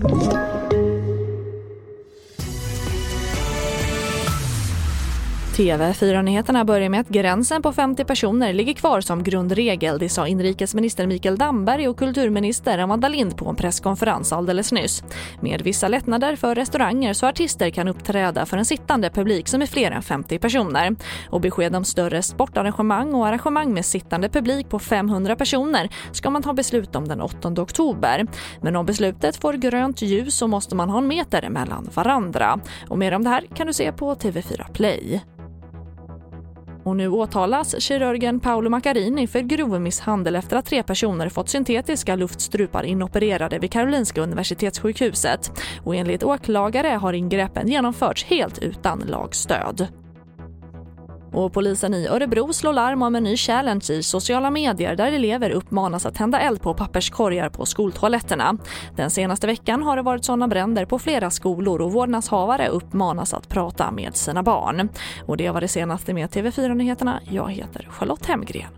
Thank you. TV4-nyheterna börjar med att gränsen på 50 personer ligger kvar som grundregel. Det sa inrikesminister Mikael Damberg och kulturminister Amanda Lind på en presskonferens alldeles nyss. Med vissa lättnader för restauranger så artister kan uppträda för en sittande publik som är fler än 50 personer. Och besked om större sportarrangemang och arrangemang med sittande publik på 500 personer ska man ta beslut om den 8 oktober. Men om beslutet får grönt ljus så måste man ha en meter mellan varandra. Och mer om det här kan du se på TV4 Play. Och nu åtalas kirurgen Paolo Maccarini för grov misshandel efter att tre personer fått syntetiska luftstrupar inopererade vid Karolinska universitetssjukhuset. Och enligt åklagare har ingreppen genomförts helt utan lagstöd. Och polisen i Örebro slår larm om en ny challenge i sociala medier där elever uppmanas att tända eld på papperskorgar på skoltoaletterna. Den senaste veckan har det varit sådana bränder på flera skolor och vårdnadshavare uppmanas att prata med sina barn. Och det var det senaste med TV4 Nyheterna. Jag heter Charlotte Hemgren.